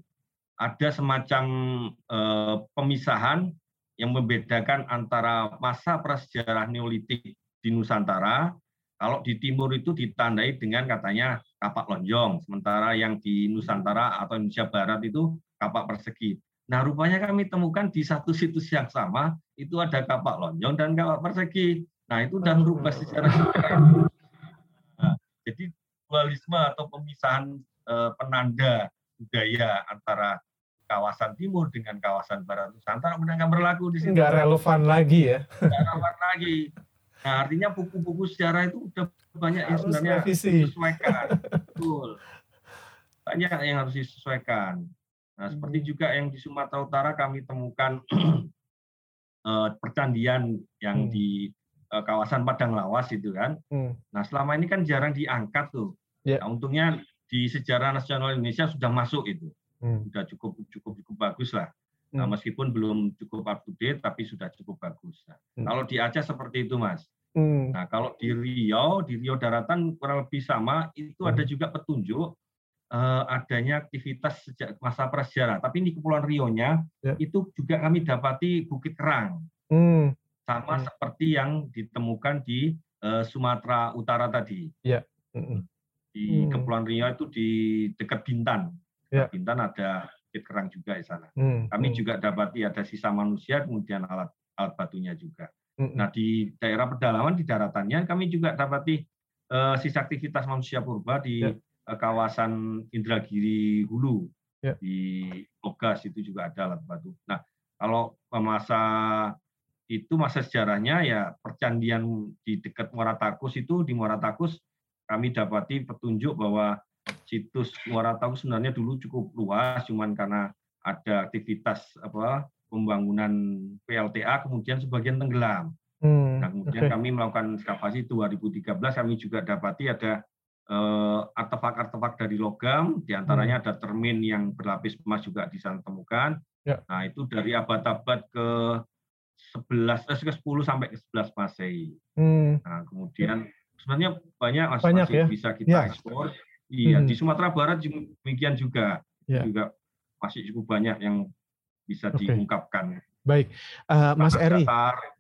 ada semacam eh, pemisahan yang membedakan antara masa prasejarah Neolitik di Nusantara. Kalau di timur itu ditandai dengan katanya kapak lonjong, sementara yang di Nusantara atau Indonesia Barat itu kapak persegi. Nah, rupanya kami temukan di satu situs yang sama itu ada kapak lonjong dan kapak persegi. Nah, itu sudah merubah sejarah. Nah, jadi dualisme atau pemisahan eh, penanda budaya antara kawasan timur dengan kawasan barat Nusantara udah nggak berlaku di sini. Nggak relevan lagi ya. Nggak relevan lagi. Nah, artinya buku-buku sejarah itu udah banyak yang sebenarnya disesuaikan. Betul. Banyak yang harus disesuaikan. Nah, hmm. seperti juga yang di Sumatera Utara kami temukan eh, percandian yang hmm. di eh, kawasan Padang Lawas itu kan. Hmm. Nah, selama ini kan jarang diangkat tuh Yeah. Nah, untungnya di sejarah nasional Indonesia sudah masuk itu, hmm. sudah cukup cukup cukup bagus lah. Nah, meskipun belum cukup up to date, tapi sudah cukup bagus. Nah, hmm. Kalau di Aceh seperti itu, Mas. Hmm. Nah, kalau di Riau, di Riau Daratan kurang lebih sama, itu hmm. ada juga petunjuk uh, adanya aktivitas sejak masa prasejarah. Tapi di Kepulauan Rio-nya yeah. itu juga kami dapati Bukit Kerang, hmm. sama hmm. seperti yang ditemukan di uh, Sumatera Utara tadi. Yeah. Hmm di hmm. Kepulauan Riau itu di dekat Bintan. Ya. Bintan ada bukit kerang juga di sana. Hmm. Kami hmm. juga dapati ada sisa manusia, kemudian alat alat batunya juga. Hmm. Nah di daerah pedalaman di daratannya kami juga dapati uh, sisa aktivitas manusia purba di ya. uh, kawasan Indragiri Hulu ya. di Logas itu juga ada alat batu. Nah kalau masa itu masa sejarahnya ya percandian di dekat Muara Takus itu di Muara Takus kami dapati petunjuk bahwa situs Muara Tahu sebenarnya dulu cukup luas, cuman karena ada aktivitas apa pembangunan PLTA kemudian sebagian tenggelam. Hmm, nah, kemudian okay. kami melakukan ekskavasi 2013 kami juga dapati ada uh, artefak-artefak dari logam, di antaranya hmm. ada termin yang berlapis emas juga di sana temukan. Ya. Nah itu dari abad-abad ke 11, eh, ke 10 sampai ke 11 Masehi. Hmm. Nah kemudian sebenarnya banyak banyak, masih ya? bisa kita ya. ekspor. Iya, hmm. di Sumatera Barat demikian juga. Ya. Juga masih cukup banyak yang bisa okay. diungkapkan. Baik, uh, Mas Eri.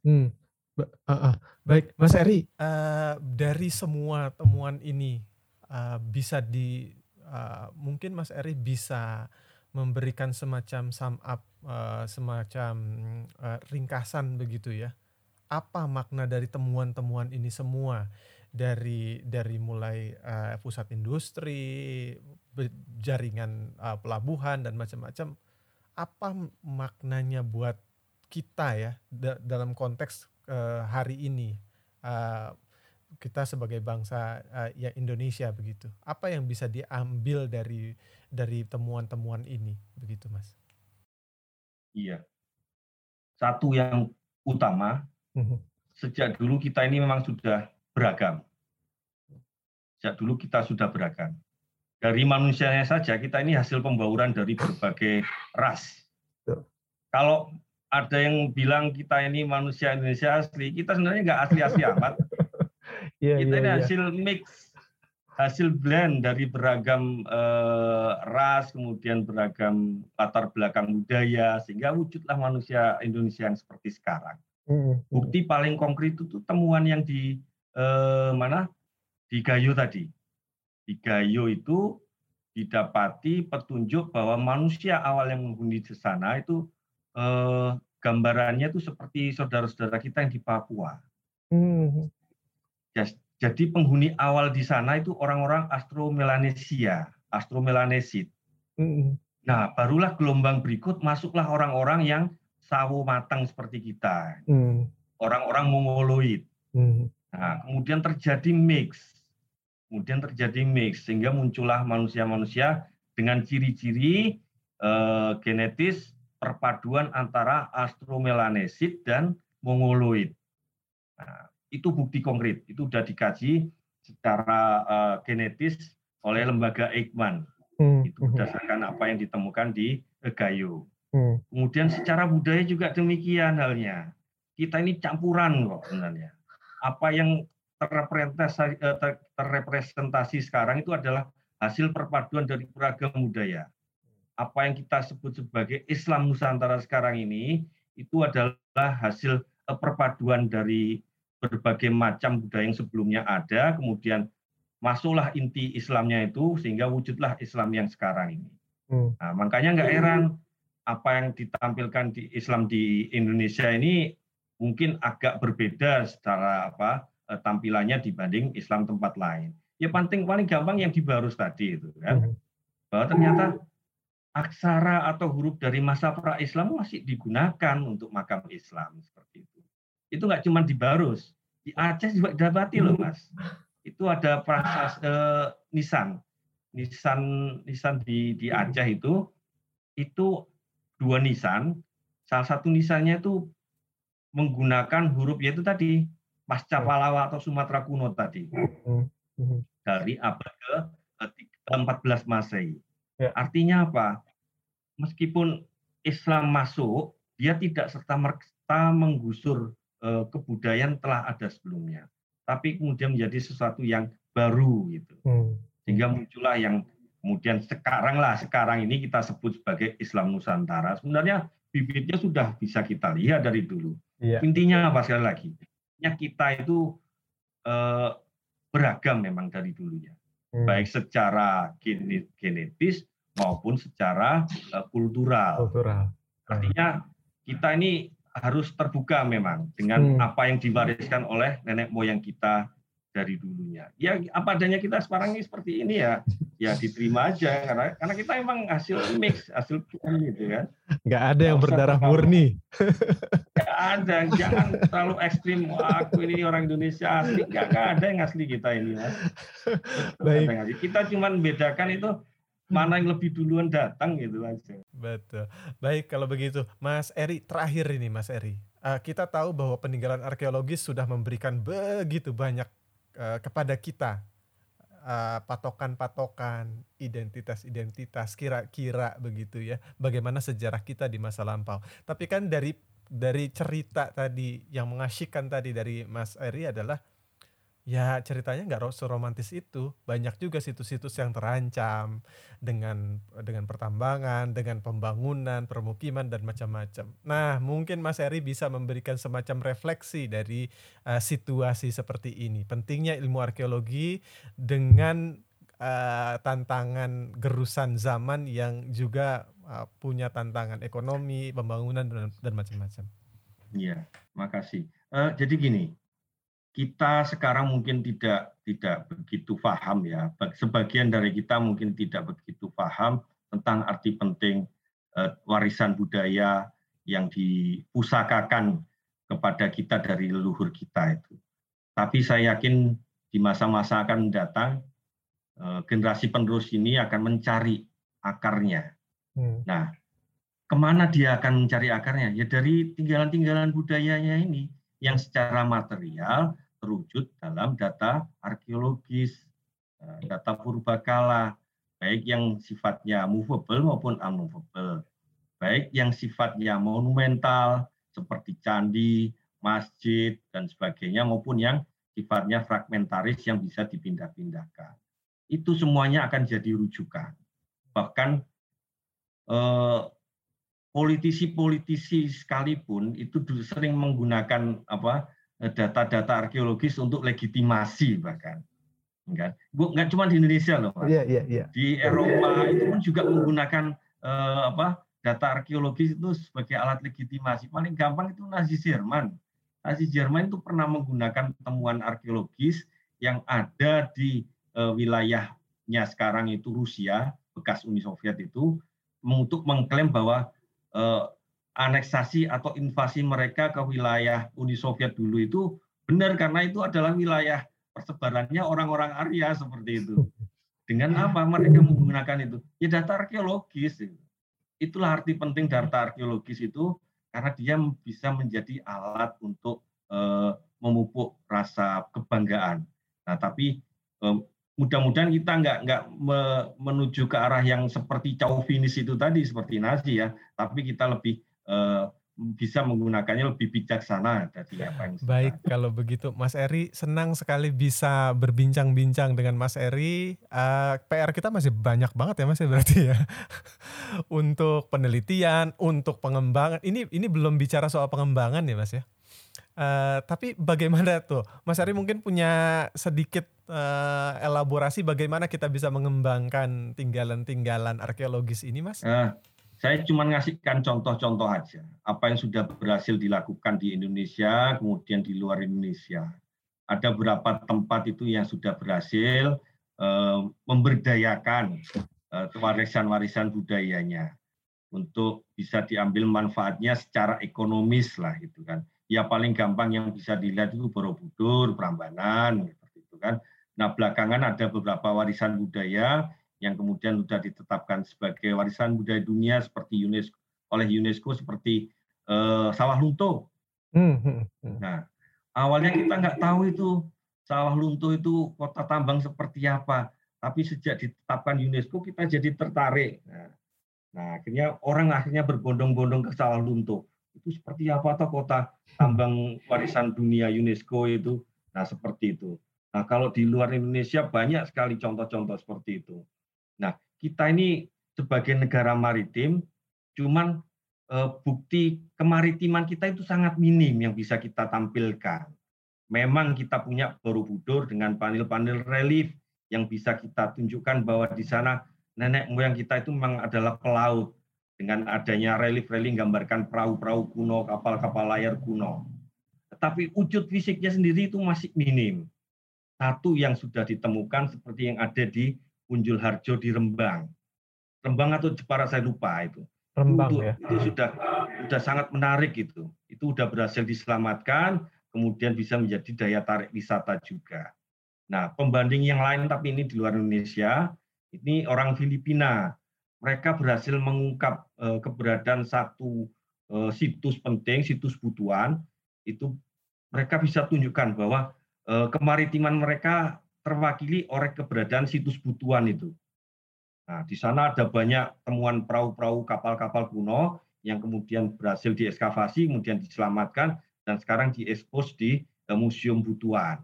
Hmm. Uh, uh. Baik, Mas Eri, uh, dari semua temuan ini uh, bisa di uh, mungkin Mas Eri bisa memberikan semacam sum up, uh, semacam uh, ringkasan begitu ya. Apa makna dari temuan-temuan ini semua? Dari dari mulai uh, pusat industri, jaringan uh, pelabuhan dan macam-macam. Apa maknanya buat kita ya da dalam konteks uh, hari ini uh, kita sebagai bangsa uh, ya Indonesia begitu. Apa yang bisa diambil dari dari temuan-temuan ini begitu, Mas? Iya. Satu yang utama, mhm. sejak dulu kita ini memang sudah beragam. Sejak dulu kita sudah beragam. Dari manusianya saja kita ini hasil pembauran dari berbagai ras. Kalau ada yang bilang kita ini manusia Indonesia asli, kita sebenarnya nggak asli-asli amat. yeah, kita yeah, ini yeah. hasil mix, hasil blend dari beragam eh, ras, kemudian beragam latar belakang budaya, sehingga wujudlah manusia Indonesia yang seperti sekarang. Mm-hmm. Bukti paling konkret itu temuan yang di eh, mana di Gayo tadi. Di Gayo itu didapati petunjuk bahwa manusia awal yang menghuni di sana itu eh, gambarannya itu seperti saudara-saudara kita yang di Papua. Hmm. Jadi penghuni awal di sana itu orang-orang Astromelanesia, Astromelanesid. Hmm. Nah, barulah gelombang berikut masuklah orang-orang yang sawo matang seperti kita. Hmm. Orang-orang Mongoloid. Hmm. Nah, kemudian terjadi mix. kemudian terjadi mix sehingga muncullah manusia-manusia dengan ciri-ciri eh, genetis perpaduan antara Austromelanesid dan Mongoloid. Nah, itu bukti konkret, itu sudah dikaji secara uh, genetis oleh lembaga Eijkman. Hmm. Itu hmm. berdasarkan apa yang ditemukan di Gayo. Hmm. Kemudian secara budaya juga demikian halnya. Kita ini campuran kok sebenarnya. Apa yang terrepresentasi, eh, terrepresentasi sekarang itu adalah hasil perpaduan dari beragam budaya apa yang kita sebut sebagai Islam Nusantara sekarang ini itu adalah hasil eh, perpaduan dari berbagai macam budaya yang sebelumnya ada, kemudian masuklah inti Islamnya itu sehingga wujudlah Islam yang sekarang ini. Hmm. Nah, makanya nggak heran apa yang ditampilkan di Islam di Indonesia ini mungkin agak berbeda secara apa eh, tampilannya dibanding Islam tempat lain. Ya paling paling gampang yang di Barus tadi itu kan, hmm. bahwa ternyata aksara atau huruf dari masa pra-Islam masih digunakan untuk makam Islam seperti itu. Itu nggak cuma di Barus, di Aceh juga didapati loh mas. Itu ada prasas eh, nisan, nisan nisan di di Aceh itu itu dua nisan. Salah satu nisannya itu menggunakan huruf yaitu tadi pasca Palawa atau Sumatera kuno tadi dari abad ke 14 Masehi. Ya. Artinya apa? Meskipun Islam masuk, dia tidak serta merta menggusur eh, kebudayaan telah ada sebelumnya, tapi kemudian menjadi sesuatu yang baru gitu. Hmm. Sehingga muncullah yang kemudian sekarang lah sekarang ini kita sebut sebagai Islam Nusantara. Sebenarnya bibitnya sudah bisa kita lihat dari dulu. Ya. Intinya apa sekali lagi? Ya kita itu eh, beragam memang dari dulunya, hmm. baik secara genetis maupun secara uh, kultural. kultural. Artinya kita ini harus terbuka memang dengan hmm. apa yang diwariskan oleh nenek moyang kita dari dulunya. Ya apa adanya kita sekarang ini seperti ini ya, ya diterima aja karena karena kita emang hasil mix, hasil gitu kan. Nggak ada yang berdarah murni. Nggak ada, jangan terlalu ekstrim. Wah, aku ini orang Indonesia asli, nggak, nggak ada yang asli kita ini. Mas. Baik. Kita cuma bedakan itu mana yang lebih duluan datang gitu aja. Betul. Baik kalau begitu, Mas Eri terakhir ini Mas Eri. Uh, kita tahu bahwa peninggalan arkeologis sudah memberikan begitu banyak uh, kepada kita uh, patokan-patokan, identitas-identitas, kira-kira begitu ya. Bagaimana sejarah kita di masa lampau. Tapi kan dari dari cerita tadi yang mengasyikkan tadi dari Mas Eri adalah Ya ceritanya nggak seromantis itu. Banyak juga situs-situs yang terancam dengan dengan pertambangan, dengan pembangunan, permukiman dan macam-macam. Nah, mungkin Mas Eri bisa memberikan semacam refleksi dari uh, situasi seperti ini. Pentingnya ilmu arkeologi dengan uh, tantangan gerusan zaman yang juga uh, punya tantangan ekonomi, pembangunan dan, dan macam-macam. Iya, makasih. Uh, jadi gini, kita sekarang mungkin tidak tidak begitu paham ya. Sebagian dari kita mungkin tidak begitu paham tentang arti penting uh, warisan budaya yang dipusakakan kepada kita dari leluhur kita itu. Tapi saya yakin di masa-masa akan mendatang uh, generasi penerus ini akan mencari akarnya. Hmm. Nah, ke mana dia akan mencari akarnya? Ya dari tinggalan-tinggalan budayanya ini yang secara material terwujud dalam data arkeologis, eh, data purbakala, baik yang sifatnya movable maupun unmovable, baik yang sifatnya monumental seperti candi, masjid, dan sebagainya, maupun yang sifatnya fragmentaris yang bisa dipindah-pindahkan. Itu semuanya akan jadi rujukan. Bahkan eh, politisi-politisi sekalipun itu sering menggunakan apa data-data arkeologis untuk legitimasi bahkan kan nggak cuma di Indonesia loh Pak. Yeah, yeah, yeah. di Eropa itu pun juga menggunakan uh, apa data arkeologis itu sebagai alat legitimasi paling gampang itu Nazi Jerman Nazi Jerman itu pernah menggunakan temuan arkeologis yang ada di uh, wilayahnya sekarang itu Rusia bekas Uni Soviet itu untuk mengklaim bahwa uh, aneksasi atau invasi mereka ke wilayah Uni Soviet dulu itu benar karena itu adalah wilayah persebarannya orang-orang Arya seperti itu. Dengan apa mereka menggunakan itu? Ya data arkeologis. Itulah arti penting data arkeologis itu karena dia bisa menjadi alat untuk uh, memupuk rasa kebanggaan. Nah, tapi um, mudah-mudahan kita nggak nggak me, menuju ke arah yang seperti chauvinis itu tadi seperti Nazi ya, tapi kita lebih uh, bisa menggunakannya lebih bijaksana dari apa yang Baik, kalau begitu Mas Eri senang sekali bisa berbincang-bincang dengan Mas Eri. Uh, PR kita masih banyak banget ya Mas ya berarti ya. untuk penelitian, untuk pengembangan. Ini ini belum bicara soal pengembangan ya Mas ya. Uh, tapi bagaimana tuh, Mas Eri mungkin punya sedikit uh, elaborasi bagaimana kita bisa mengembangkan tinggalan-tinggalan arkeologis ini, Mas? Uh, saya cuma ngasihkan contoh-contoh aja apa yang sudah berhasil dilakukan di Indonesia, kemudian di luar Indonesia. Ada beberapa tempat itu yang sudah berhasil uh, memberdayakan uh, warisan-warisan budayanya untuk bisa diambil manfaatnya secara ekonomis lah itu kan. Ya paling gampang yang bisa dilihat itu Borobudur, Prambanan seperti itu kan. Nah belakangan ada beberapa warisan budaya yang kemudian sudah ditetapkan sebagai warisan budaya dunia seperti UNESCO oleh UNESCO seperti uh, sawah lunto. Hmm, hmm, hmm. Nah, awalnya kita nggak tahu itu sawah lunto itu kota tambang seperti apa, tapi sejak ditetapkan UNESCO kita jadi tertarik. Nah, nah akhirnya orang akhirnya berbondong-bondong ke sawah lunto. Itu seperti apa atau kota tambang warisan dunia UNESCO itu? Nah, seperti itu. Nah, kalau di luar Indonesia banyak sekali contoh-contoh seperti itu. Nah, kita ini sebagai negara maritim, cuman eh, bukti kemaritiman kita itu sangat minim yang bisa kita tampilkan. Memang kita punya Borobudur dengan panel-panel relief yang bisa kita tunjukkan bahwa di sana nenek moyang kita itu memang adalah pelaut dengan adanya relief-relief gambarkan perahu-perahu kuno, kapal-kapal layar kuno. Tetapi wujud fisiknya sendiri itu masih minim. Satu yang sudah ditemukan seperti yang ada di Unjul Harjo di Rembang. Rembang atau Jepara saya lupa itu. Rembang itu, ya. Itu sudah sudah sangat menarik itu. Itu sudah berhasil diselamatkan, kemudian bisa menjadi daya tarik wisata juga. Nah, pembanding yang lain tapi ini di luar Indonesia, ini orang Filipina. Mereka berhasil mengungkap uh, keberadaan satu uh, situs penting, situs butuan. Itu mereka bisa tunjukkan bahwa uh, kemaritiman mereka terwakili oleh keberadaan situs butuan itu. Nah, di sana ada banyak temuan perahu-perahu kapal-kapal kuno yang kemudian berhasil dieskavasi, kemudian diselamatkan, dan sekarang diekspos di eh, Museum Butuan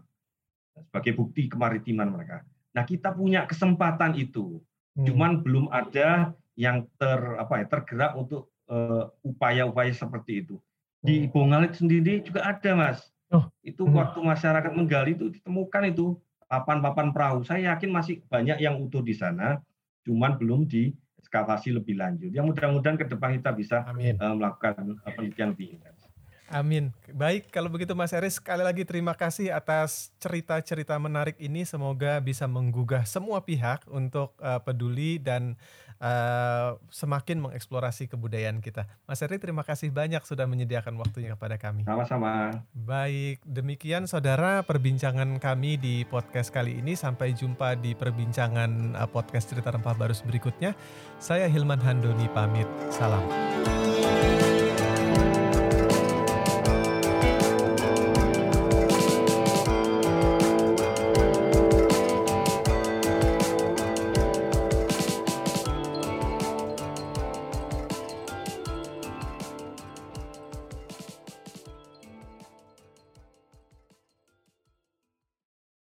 sebagai bukti kemaritiman mereka. Nah, kita punya kesempatan itu, hmm. cuman belum ada yang ter apa ya tergerak untuk upaya eh, upaya-upaya seperti itu. Di hmm. Bongalit sendiri juga ada, Mas. Oh. Itu hmm. waktu masyarakat menggali itu ditemukan itu papan-papan perahu. Saya yakin masih banyak yang utuh di sana, cuman belum di ekskavasi lebih lanjut. Yang mudah-mudahan ke depan kita bisa Amin. Uh, melakukan uh, penelitian lebih intens. Amin. Baik, kalau begitu Mas Eris, sekali lagi terima kasih atas cerita-cerita menarik ini. Semoga bisa menggugah semua pihak untuk uh, peduli dan uh, semakin mengeksplorasi kebudayaan kita. Mas Eris, terima kasih banyak sudah menyediakan waktunya kepada kami. Sama-sama. Baik, demikian saudara perbincangan kami di podcast kali ini. Sampai jumpa di perbincangan uh, podcast Cerita Rempah Barus berikutnya. Saya Hilman Handoni pamit. Salam.